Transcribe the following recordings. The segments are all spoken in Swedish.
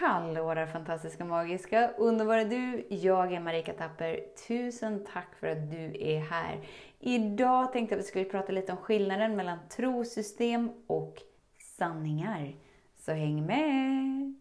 Hallå där fantastiska, magiska, underbara du! Jag är Marika Tapper. Tusen tack för att du är här. Idag tänkte jag att vi skulle prata lite om skillnaden mellan trosystem och sanningar. Så häng med!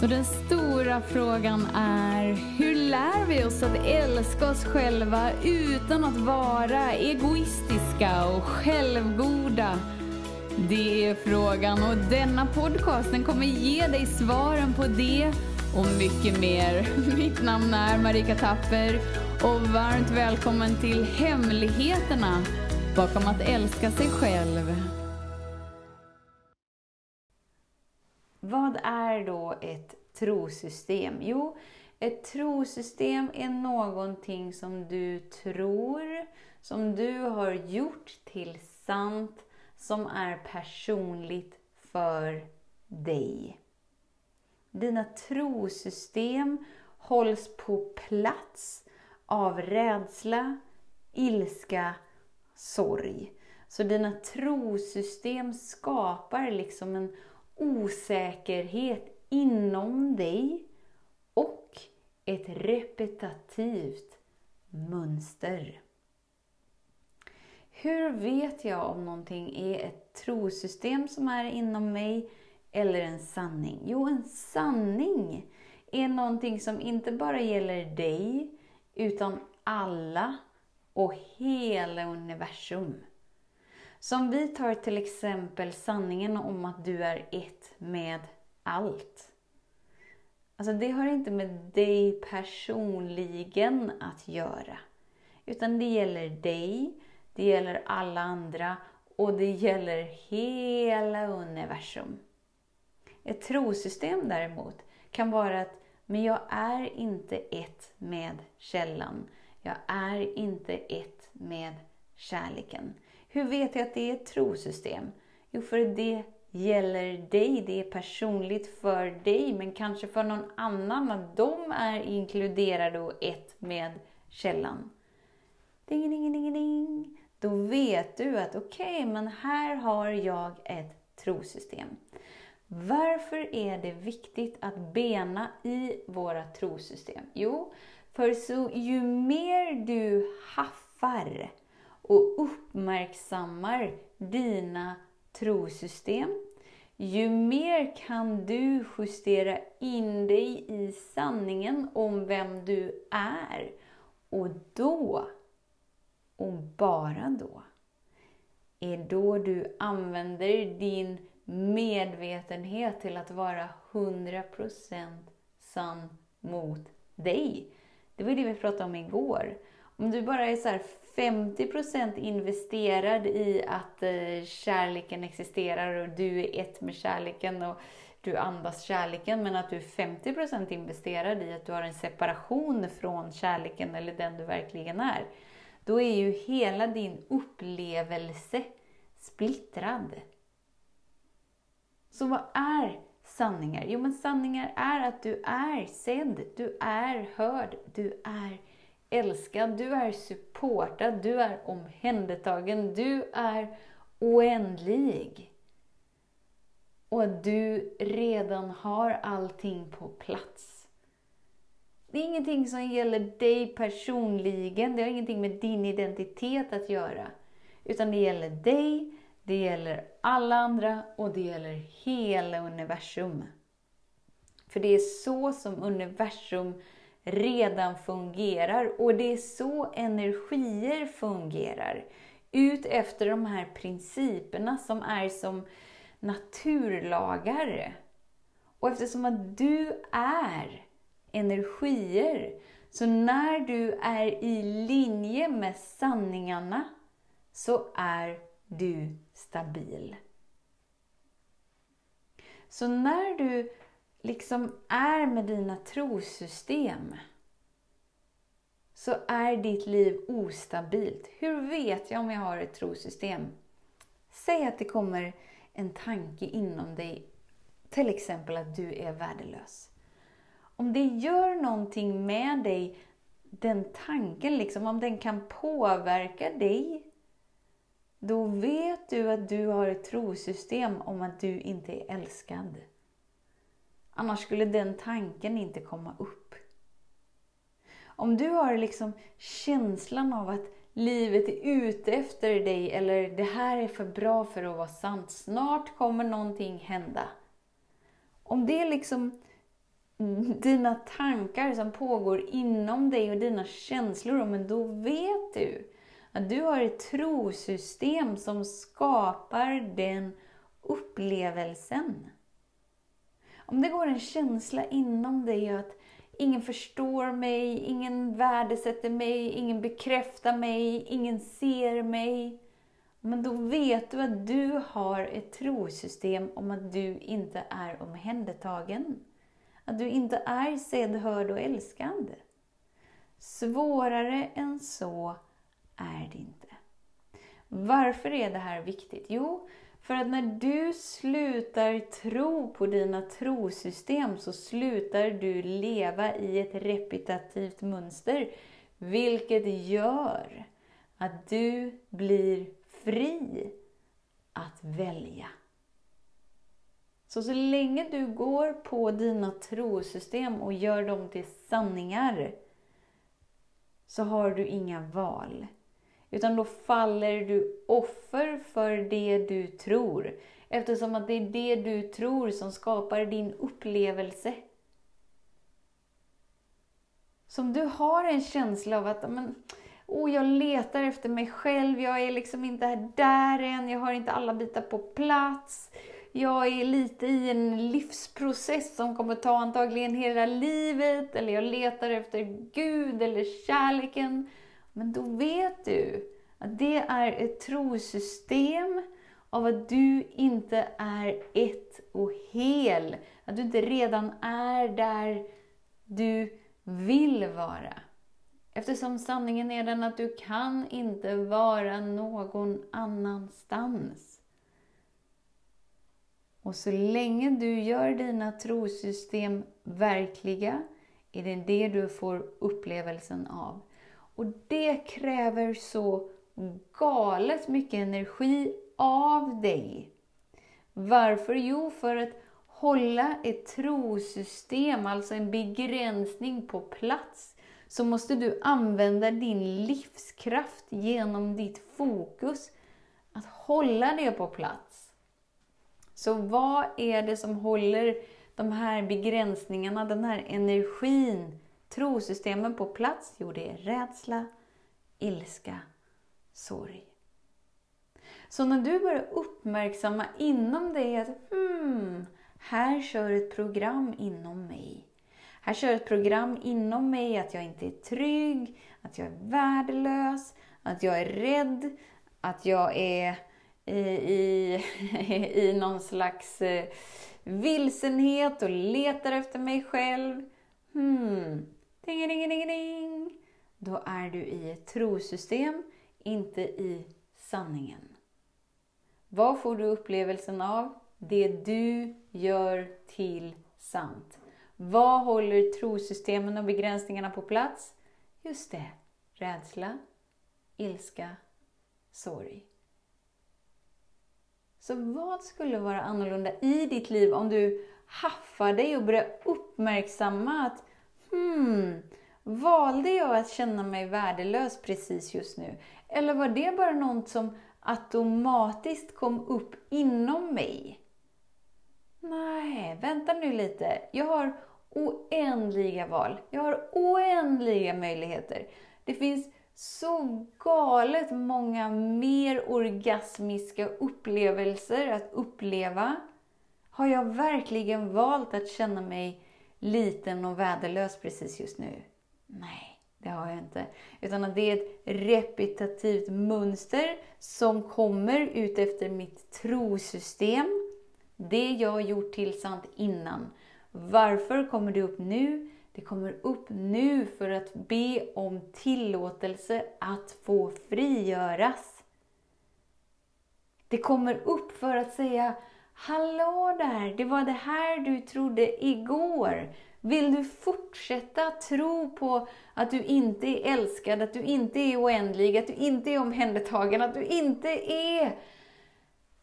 Så den stora frågan är, hur lär vi oss att älska oss själva utan att vara egoistiska och självgoda? Det är frågan och denna podcast den kommer ge dig svaren på det och mycket mer. Mitt namn är Marika Tapper och varmt välkommen till Hemligheterna bakom att älska sig själv. Vad är då ett trosystem? Jo, ett trosystem är någonting som du tror, som du har gjort till sant som är personligt för dig. Dina trosystem hålls på plats av rädsla, ilska, sorg. Så dina trosystem skapar liksom en osäkerhet inom dig och ett repetitivt mönster. Hur vet jag om någonting är ett trosystem som är inom mig eller en sanning? Jo, en sanning är någonting som inte bara gäller dig, utan alla och hela universum. Som vi tar till exempel sanningen om att du är ett med allt. Alltså det har inte med dig personligen att göra. Utan det gäller dig, det gäller alla andra och det gäller hela universum. Ett trosystem däremot kan vara att men jag är inte ett med källan. Jag är inte ett med kärleken. Hur vet jag att det är ett trosystem? Jo, för det gäller dig, det är personligt för dig, men kanske för någon annan, att de är inkluderade och ett med källan. Ding, ding, ding, ding. Då vet du att okej, okay, men här har jag ett trosystem. Varför är det viktigt att bena i våra trosystem? Jo, för så ju mer du haffar och uppmärksammar dina trosystem, ju mer kan du justera in dig i sanningen om vem du är. Och då, och bara då, är då du använder din medvetenhet till att vara 100% sann mot dig. Det var ju det vi pratade om igår. Om du bara är så 50% investerad i att eh, kärleken existerar och du är ett med kärleken och du andas kärleken, men att du är 50% investerad i att du har en separation från kärleken eller den du verkligen är. Då är ju hela din upplevelse splittrad. Så vad är sanningar? Jo, men sanningar är att du är sedd, du är hörd, du är älskad, du är supportad, du är omhändertagen, du är oändlig. Och att du redan har allting på plats. Det är ingenting som gäller dig personligen, det har ingenting med din identitet att göra. Utan det gäller dig, det gäller alla andra och det gäller hela universum. För det är så som universum redan fungerar och det är så energier fungerar. Ut efter de här principerna som är som naturlagar. Och eftersom att du är energier, så när du är i linje med sanningarna så är du stabil. Så när du liksom är med dina trosystem så är ditt liv ostabilt. Hur vet jag om jag har ett trosystem? Säg att det kommer en tanke inom dig, till exempel att du är värdelös. Om det gör någonting med dig, den tanken, liksom, om den kan påverka dig då vet du att du har ett trosystem om att du inte är älskad. Annars skulle den tanken inte komma upp. Om du har liksom känslan av att livet är ute efter dig eller det här är för bra för att vara sant, snart kommer någonting hända. Om det är liksom Mm. dina tankar som pågår inom dig och dina känslor, men då vet du att du har ett trosystem som skapar den upplevelsen. Om det går en känsla inom dig att ingen förstår mig, ingen värdesätter mig, ingen bekräftar mig, ingen ser mig. Men då vet du att du har ett trosystem om att du inte är omhändertagen. Att du inte är sedd, hörd och älskad. Svårare än så är det inte. Varför är det här viktigt? Jo, för att när du slutar tro på dina trosystem så slutar du leva i ett repetitivt mönster. Vilket gör att du blir fri att välja. Så så länge du går på dina trosystem och gör dem till sanningar så har du inga val. Utan då faller du offer för det du tror. Eftersom att det är det du tror som skapar din upplevelse. Så om du har en känsla av att men, oh, jag letar efter mig själv, jag är liksom inte där än, jag har inte alla bitar på plats. Jag är lite i en livsprocess som kommer ta antagligen hela livet, eller jag letar efter Gud eller kärleken. Men då vet du att det är ett trosystem av att du inte är ett och hel. Att du inte redan är där du vill vara. Eftersom sanningen är den att du kan inte vara någon annanstans. Och så länge du gör dina trosystem verkliga är det det du får upplevelsen av. Och det kräver så galet mycket energi av dig. Varför? Jo, för att hålla ett trosystem, alltså en begränsning på plats, så måste du använda din livskraft genom ditt fokus att hålla det på plats. Så vad är det som håller de här begränsningarna, den här energin, trosystemen på plats? Jo, det är rädsla, ilska sorg. Så när du börjar uppmärksamma inom dig att hmm, här kör ett program inom mig. Här kör ett program inom mig att jag inte är trygg, att jag är värdelös, att jag är rädd, att jag är i, i, i någon slags eh, vilsenhet och letar efter mig själv. Hmm, ding, ding, ding, ding. Då är du i ett trosystem inte i sanningen. Vad får du upplevelsen av? Det du gör till sant. Vad håller trosystemen och begränsningarna på plats? Just det, rädsla, ilska, sorg. Så vad skulle vara annorlunda i ditt liv om du haffar dig och börjar uppmärksamma att hmm, valde jag att känna mig värdelös precis just nu? Eller var det bara något som automatiskt kom upp inom mig? Nej, vänta nu lite. Jag har oändliga val. Jag har oändliga möjligheter. Det finns så galet många mer orgasmiska upplevelser att uppleva. Har jag verkligen valt att känna mig liten och väderlös precis just nu? Nej. Det har jag inte. Utan att det är ett repetitivt mönster som kommer ut efter mitt trosystem. Det jag har gjort till sant innan. Varför kommer det upp nu? Det kommer upp nu för att be om tillåtelse att få frigöras. Det kommer upp för att säga Hallå där! Det var det här du trodde igår. Vill du fortsätta tro på att du inte är älskad, att du inte är oändlig, att du inte är omhändertagen, att du inte är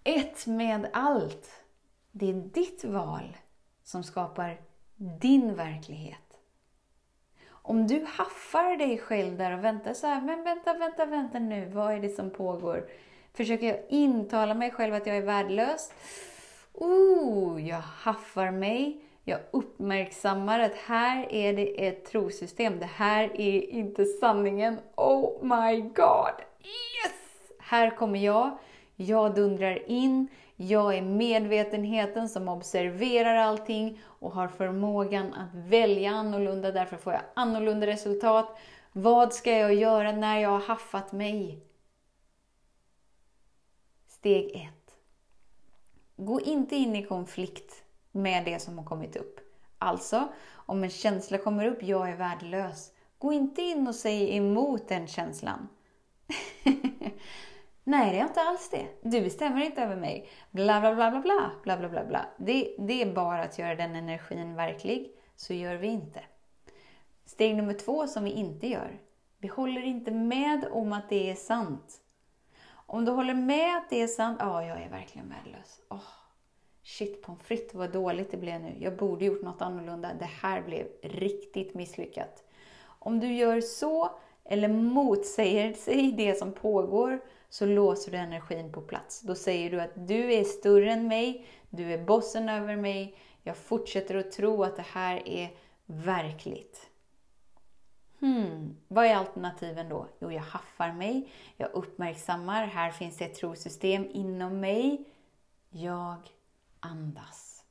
ett med allt? Det är ditt val som skapar din verklighet. Om du haffar dig själv där och väntar så här, men vänta, vänta, vänta nu, vad är det som pågår? Försöker jag intala mig själv att jag är värdelös? Oh, jag haffar mig. Jag uppmärksammar att här är det ett trosystem. Det här är inte sanningen. Oh my God! Yes! Här kommer jag. Jag dundrar in. Jag är medvetenheten som observerar allting och har förmågan att välja annorlunda. Därför får jag annorlunda resultat. Vad ska jag göra när jag har haffat mig? Steg 1. Gå inte in i konflikt med det som har kommit upp. Alltså, om en känsla kommer upp, jag är värdelös. Gå inte in och säg emot den känslan. Nej, det är inte alls det. Du bestämmer inte över mig. Bla, bla, bla, bla, bla, bla, bla, bla, bla. Det, det är bara att göra den energin verklig. Så gör vi inte. Steg nummer två som vi inte gör. Vi håller inte med om att det är sant. Om du håller med att det är sant, ja, oh, jag är verkligen värdelös. Oh, shit, pommes frites, vad dåligt det blev nu. Jag borde gjort något annorlunda. Det här blev riktigt misslyckat. Om du gör så, eller motsäger sig det som pågår, så låser du energin på plats. Då säger du att du är större än mig, du är bossen över mig, jag fortsätter att tro att det här är verkligt. Hmm, vad är alternativen då? Jo, jag haffar mig, jag uppmärksammar, här finns ett trosystem inom mig. Jag andas.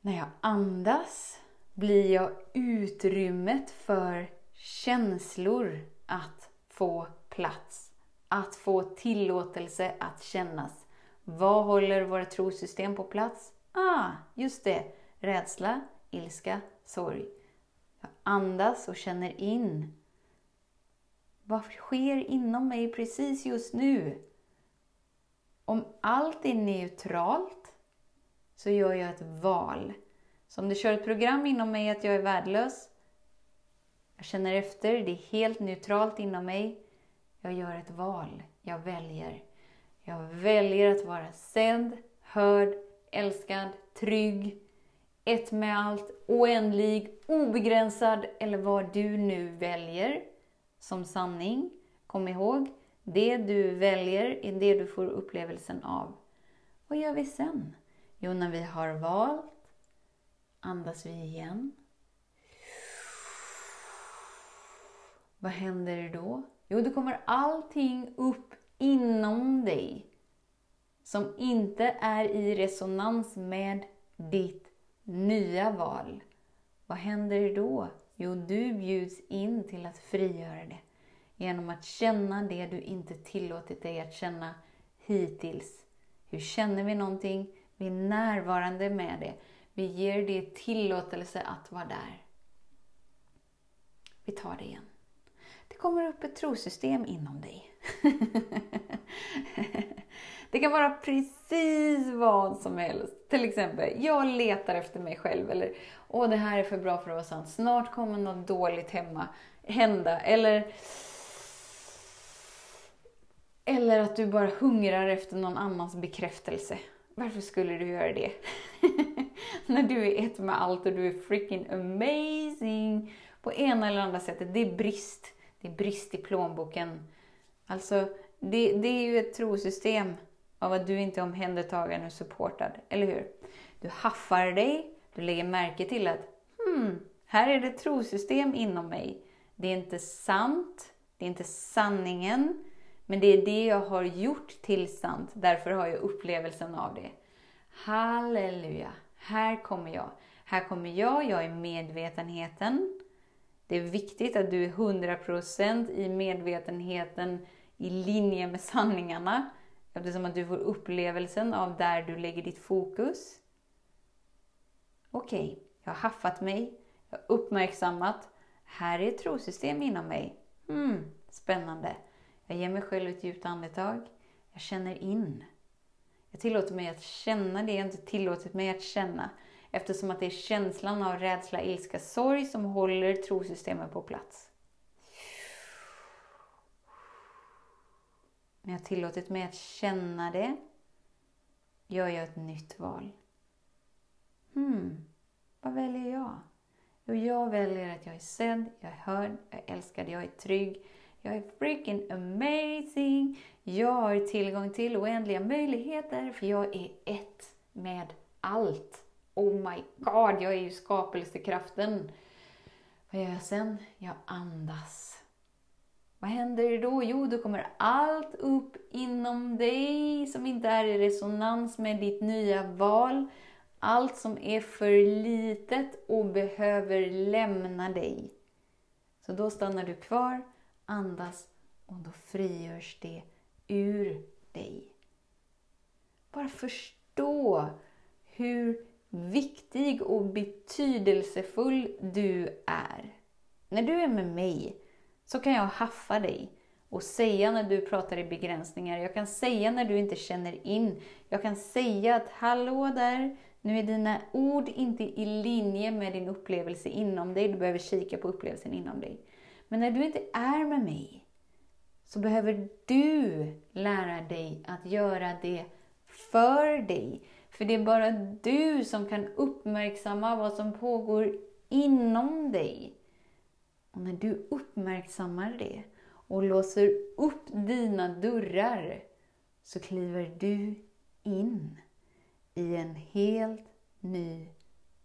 När jag andas blir jag utrymmet för känslor att få plats. Att få tillåtelse att kännas. Vad håller våra trosystem på plats? Ah, just det! Rädsla, ilska, sorg. Jag andas och känner in. Vad sker inom mig precis just nu? Om allt är neutralt så gör jag ett val. Så om det kör ett program inom mig att jag är värdelös, jag känner efter, det är helt neutralt inom mig. Jag gör ett val. Jag väljer. Jag väljer att vara sedd, hörd, älskad, trygg, ett med allt, oändlig, obegränsad eller vad du nu väljer som sanning. Kom ihåg, det du väljer är det du får upplevelsen av. Vad gör vi sen? Jo, när vi har valt andas vi igen. Vad händer då? Jo, då kommer allting upp inom dig som inte är i resonans med ditt nya val. Vad händer då? Jo, du bjuds in till att frigöra det genom att känna det du inte tillåtit dig att känna hittills. Hur känner vi någonting? Vi är närvarande med det. Vi ger det tillåtelse att vara där. Vi tar det igen. Det kommer upp ett trosystem inom dig. det kan vara precis vad som helst. Till exempel, jag letar efter mig själv. Eller, åh det här är för bra för att vara sant. Snart kommer något dåligt hemma hända. Eller, eller att du bara hungrar efter någon annans bekräftelse. Varför skulle du göra det? När du är ett med allt och du är freaking amazing på ena eller andra sättet. Det är brist. Det är brist i plånboken. Alltså, det, det är ju ett trosystem av att du inte är omhändertagen och supportad, eller hur? Du haffar dig, du lägger märke till att hmm, här är det ett trosystem inom mig. Det är inte sant, det är inte sanningen, men det är det jag har gjort till sant. Därför har jag upplevelsen av det. Halleluja! Här kommer jag. Här kommer jag, jag är medvetenheten. Det är viktigt att du är 100% i medvetenheten i linje med sanningarna. Eftersom att du får upplevelsen av där du lägger ditt fokus. Okej, okay, jag har haffat mig, jag har uppmärksammat. Här är ett trosystem inom mig. Mm, spännande. Jag ger mig själv ett djupt andetag. Jag känner in. Jag tillåter mig att känna det jag inte tillåtit mig att känna eftersom att det är känslan av rädsla, ilska, sorg som håller trosystemet på plats. När jag tillåtit mig att känna det gör jag ett nytt val. Hmm, vad väljer jag? Jo, jag väljer att jag är sedd, jag är hörd, jag är älskad, jag är trygg. Jag är freaking amazing. Jag har tillgång till oändliga möjligheter för jag är ett med allt. Oh my god, jag är ju skapelsekraften. Vad gör jag sen? Jag andas. Vad händer då? Jo, då kommer allt upp inom dig som inte är i resonans med ditt nya val. Allt som är för litet och behöver lämna dig. Så då stannar du kvar, andas och då frigörs det ur dig. Bara förstå hur viktig och betydelsefull du är. När du är med mig så kan jag haffa dig och säga när du pratar i begränsningar. Jag kan säga när du inte känner in. Jag kan säga att hallå där, nu är dina ord inte i linje med din upplevelse inom dig. Du behöver kika på upplevelsen inom dig. Men när du inte är med mig så behöver du lära dig att göra det för dig. För det är bara du som kan uppmärksamma vad som pågår inom dig. Och när du uppmärksammar det och låser upp dina dörrar så kliver du in i en helt ny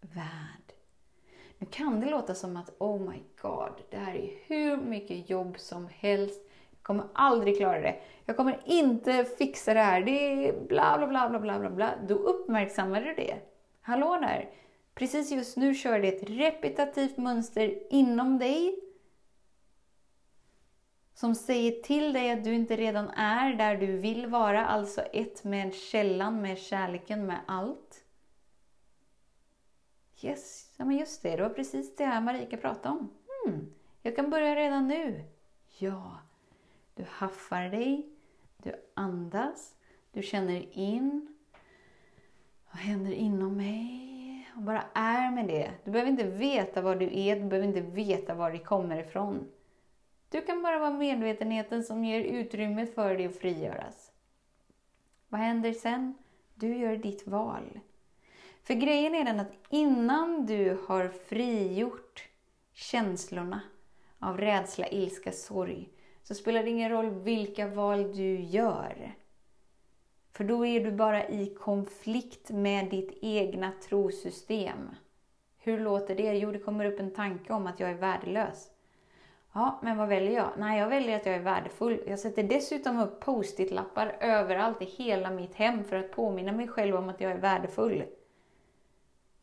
värld. Nu kan det låta som att oh my god, det här är hur mycket jobb som helst. Jag kommer aldrig klara det. Jag kommer inte fixa det här. Det är bla bla bla bla bla bla bla. Då uppmärksammar du det. Hallå där! Precis just nu kör det ett repetitivt mönster inom dig som säger till dig att du inte redan är där du vill vara, alltså ett med källan, med kärleken, med allt. Yes, ja men just det, det var precis det här Marika pratade om. Hmm, jag kan börja redan nu. Ja, du haffar dig, du andas, du känner in. Vad händer inom mig? Och bara är med det. Du behöver inte veta vad du är, du behöver inte veta var det kommer ifrån. Du kan bara vara medvetenheten som ger utrymme för dig att frigöras. Vad händer sen? Du gör ditt val. För grejen är den att innan du har frigjort känslorna av rädsla, ilska, sorg, så spelar det ingen roll vilka val du gör. För då är du bara i konflikt med ditt egna trosystem. Hur låter det? Jo, det kommer upp en tanke om att jag är värdelös. Ja, men vad väljer jag? Nej, jag väljer att jag är värdefull. Jag sätter dessutom upp post-it-lappar överallt i hela mitt hem för att påminna mig själv om att jag är värdefull.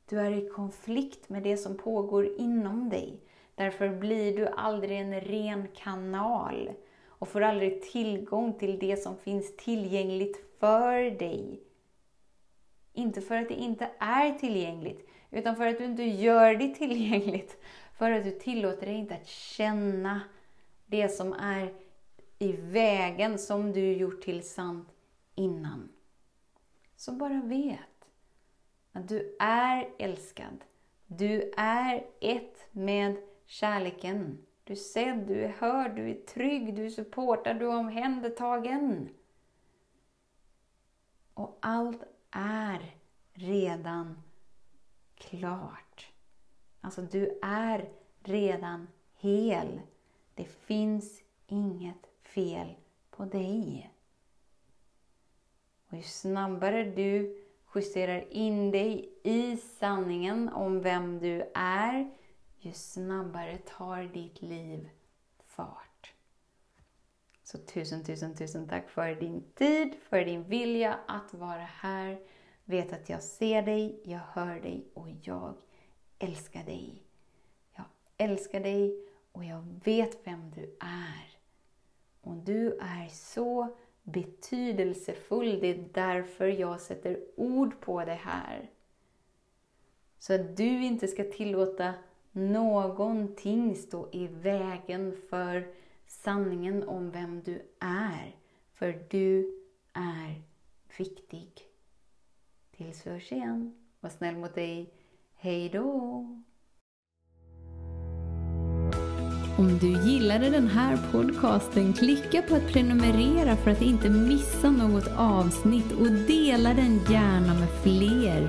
Du är i konflikt med det som pågår inom dig. Därför blir du aldrig en ren kanal och får aldrig tillgång till det som finns tillgängligt för dig. Inte för att det inte är tillgängligt, utan för att du inte gör det tillgängligt. För att du tillåter dig inte att känna det som är i vägen som du gjort till sant innan. Så bara vet att du är älskad. Du är ett med kärleken. Du är sedd, du är hörd, du är trygg, du är supportad, du är omhändertagen. Och allt är redan klart. Alltså, du är redan hel. Det finns inget fel på dig. Och ju snabbare du justerar in dig i sanningen om vem du är, ju snabbare tar ditt liv fart. Så tusen, tusen, tusen tack för din tid, för din vilja att vara här. Vet att jag ser dig, jag hör dig och jag älskar dig. Jag älskar dig och jag vet vem du är. Och du är så betydelsefull. Det är därför jag sätter ord på det här. Så att du inte ska tillåta någonting stå i vägen för sanningen om vem du är. För du är viktig. Tills vi hörs igen. Var snäll mot dig Hej då! Om du gillade den här podcasten, klicka på att prenumerera för att inte missa något avsnitt och dela den gärna med fler.